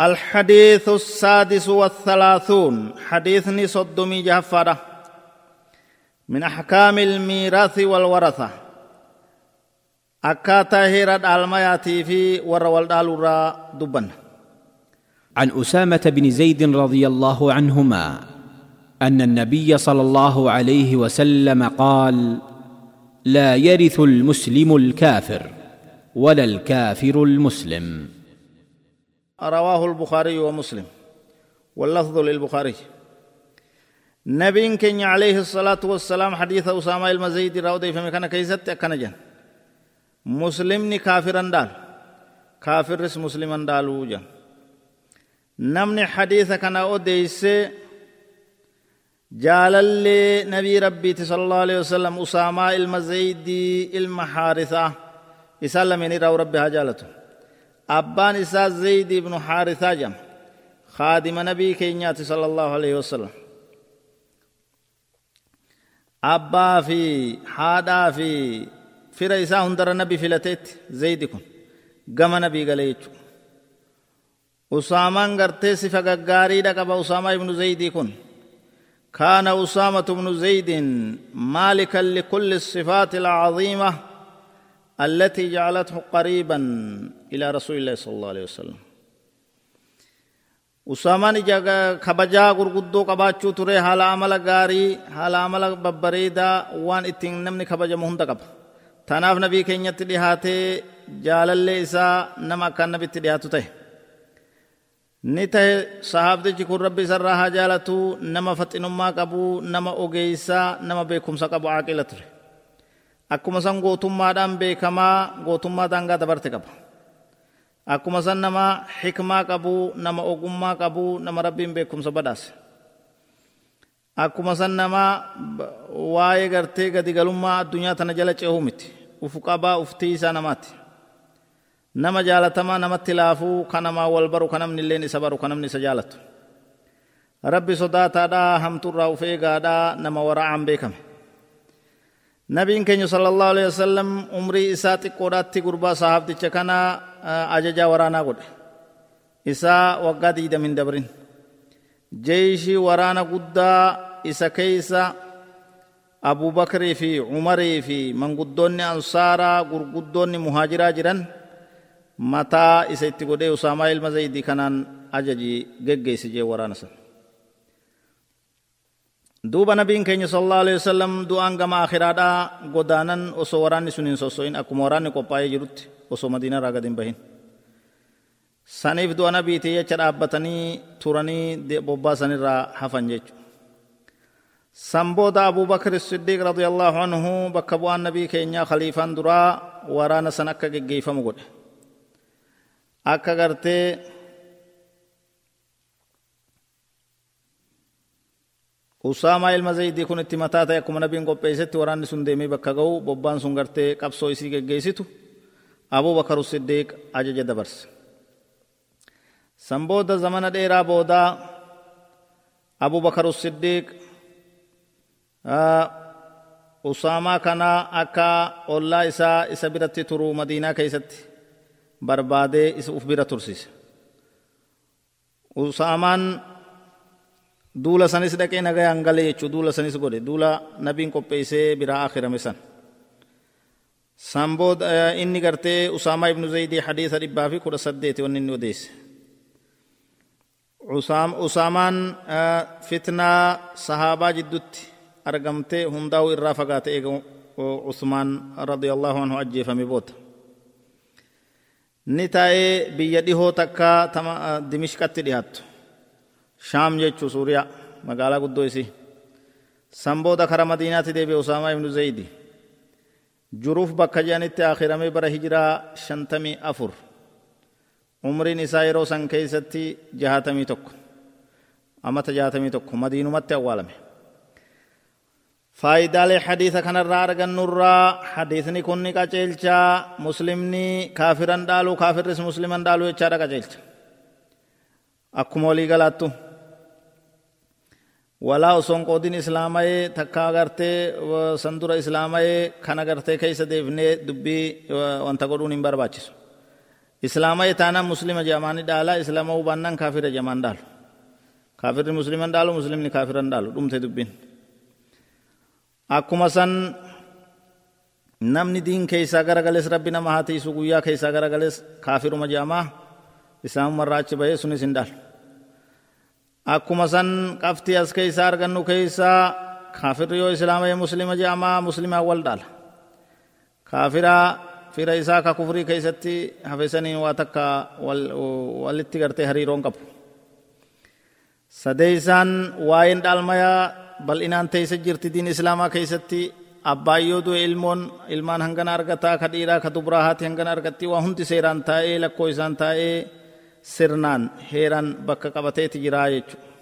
الحديث السادس والثلاثون حديثني صدمي جهفرة من أحكام الميراث والورثة. أكاتا هيرد آلمياتي في وروال دالورا دبن. عن أسامة بن زيد رضي الله عنهما أن النبي صلى الله عليه وسلم قال لا يرث المسلم الكافر ولا الكافر المسلم. رواه البخاري ومسلم واللفظ للبخاري. نبي كن عليه الصلاة والسلام حديث أسامة المزيد راودي فمي كان كيست أكنا مسلمني كافرا دال كافر رس مسلما دالو جن. نمني حديث كان أوديس جالل نبي ربي صلى الله عليه وسلم أسامة المزيد المحارثة. إسلام راو ربي هجالته أبان إساء زيد بن حارثة جم خادم نبي كينيات صلى الله عليه وسلم أبا في حادا في فر إساء هندر نبي فلتت زيد كن قم نبي قليج أسامان قرتي صفة قاري قبا أسامة بن زيد كن كان أسامة بن زيد مالكا لكل الصفات العظيمة التي جعلته قريبا إلى رسول الله صلى الله عليه وسلم Usaamaan ija kabajaa gurguddoo qabaachuu ture haala amala gaarii haala amala babbareedaa waan ittiin namni kabajamu hunda qaba. Tanaaf nabii keenyatti dhihaatee jaalallee isaa nama akkaan nabitti dhihaatu ta'e. Ni ta'e sahaabtichi kun rabbi isarraa haa jaalatu nama faxinummaa qabu nama ogeessaa nama beekumsa qabu aaqila ture. akkuma san gootummaadhaan beekamaa gootummaa daangaa dabarte qaba. Akkuma san nama xikmaa qabu nama ogummaa qabu nama rabbiin beekumsa badhaase. Akkuma san nama waa'ee gartee gadigalummaa addunyaa tana jala ceehuu miti. Ufu qabaa uftii isaa namaati. Nama jaalatamaa namatti laafuu ka namaa wal baru ka namni illeen isa baru ka namni isa jaalatu. Rabbi sodaataadhaa hamturraa uf eegaadhaa nama wara'aan beekame nabiin keenya sallallahu alaihi wasallam umrii isaa xiqqoodhaatti gurbaa sahaabticha kana ajajaa waraanaa godhe isaa waggaa diidamin dabrin jeeshii waraana guddaa isa keeysa abubakrii fi umarii fi manguddoonni ansaaraa gurguddoonni muhaajiraa jiran mataa isa itti godhee usaamaa ilma zaydii kanaan ajaji geggeeysi jee waraana sana duuba nabiin keenya sallallahu alaihi wasallam du'aan gama akhiraadhaa godaanan osoo waraanni sun hin sosso'in akkuma waraanni qophaa'ee jirutti osoo madiinarraa gad hin bahin saniif du'a nabiitii jecha dhaabbatanii turanii bobbaasanirraa hafan jechu san booda siddiiq radiyallahu anhu bakka bu'aan nabii keenyaa khaliifaan duraa waraana san akka geggeeyfamu godhe akka gartee Usaamaa ilma Zaydii kun itti mataa ta'e akkuma nabiin qopheessetti waraanni sun deemee bakka ga'u bobbaan sun gartee qabsoo isii geggeessitu Abuu Bakar Siddiiq ajaja dabarse. San booda zamana dheeraa boodaa Abuu Bakar Siddiiq Usaamaa kana akka ollaa isaa isa biratti turu Madiinaa keessatti barbaadee isa uf bira tursiise. Usaamaan duula sanis dhaqee nagayaan galee jechuu duula sanis godhe duula nabiin qopheessee biraa akhirame san san booda inni gartee usaamaa ibnu zaydii hadiisa dhibbaa fi kudha saddeeti wanni inni odeesse usaamaan fitnaa sahaabaa jiddutti argamtee hundaa'u irraa fagaate eega usmaan radiyallahu anhu ajjeefame booda ni taa'ee biyya dhihoo takka dimishqatti dhiyaattu shaam jechuu suuriyaa magaalaa guddoo isii san booda kara madiinaatti deebi'e usaamaa ibnu zaydi juruuf bakka jedhanitti akhiramee bara hijiraa shantamii afur umriin isaa yeroo san keessatti jahatamii tokko amata jahatamii tokko madiinumatti awwaalame faayidaalee hadiisa kanarraa argannurraa hadiisni kun ni qaceelchaa muslimni kaafiran dhaaluu kaafirris musliman dhaaluu jechaadha qaceelcha akkuma walii galaattu walaa osoon qoodin islaamayee takka agartee sandura islaamayee kan agartee keessa deefnee dubbii wanta godhuun hin barbaachisu islaama itaana muslima jamaani dhaala islaama hubannan kaafira jamaan dhaalu kaafirri musliman dhaalu muslimni kaafiran dhaalu dhumte dubbin akkuma san namni diin keeysaa garagales rabbi nama haa tiisu guyyaa keeysaa garagales kaafiruma jamaa islaamumarraa achi bahee sunis hin dhaalu akkuma san qabxii as keeysaa argannu keeysaa kaafirri yoo islaama ye muslima jamaa muslimaa wal dhaala kaafiraa fira isaa ka kufrii keeysatti hafesaniin waa takka walitti gartee hariiroon qabu sadeeysaan waa'een dhaalmayaa bal'inaan teeysa jirti diin islaamaa keeysatti abbaayyoo du'e ilmoon ilmaan hangana argataa ka dhiiraa ka dubraa haati hangana argatti waa hundi seeraan taa'ee lakkoo isaan taa'ee heeraan bakka qabateeti jiraa jechuudha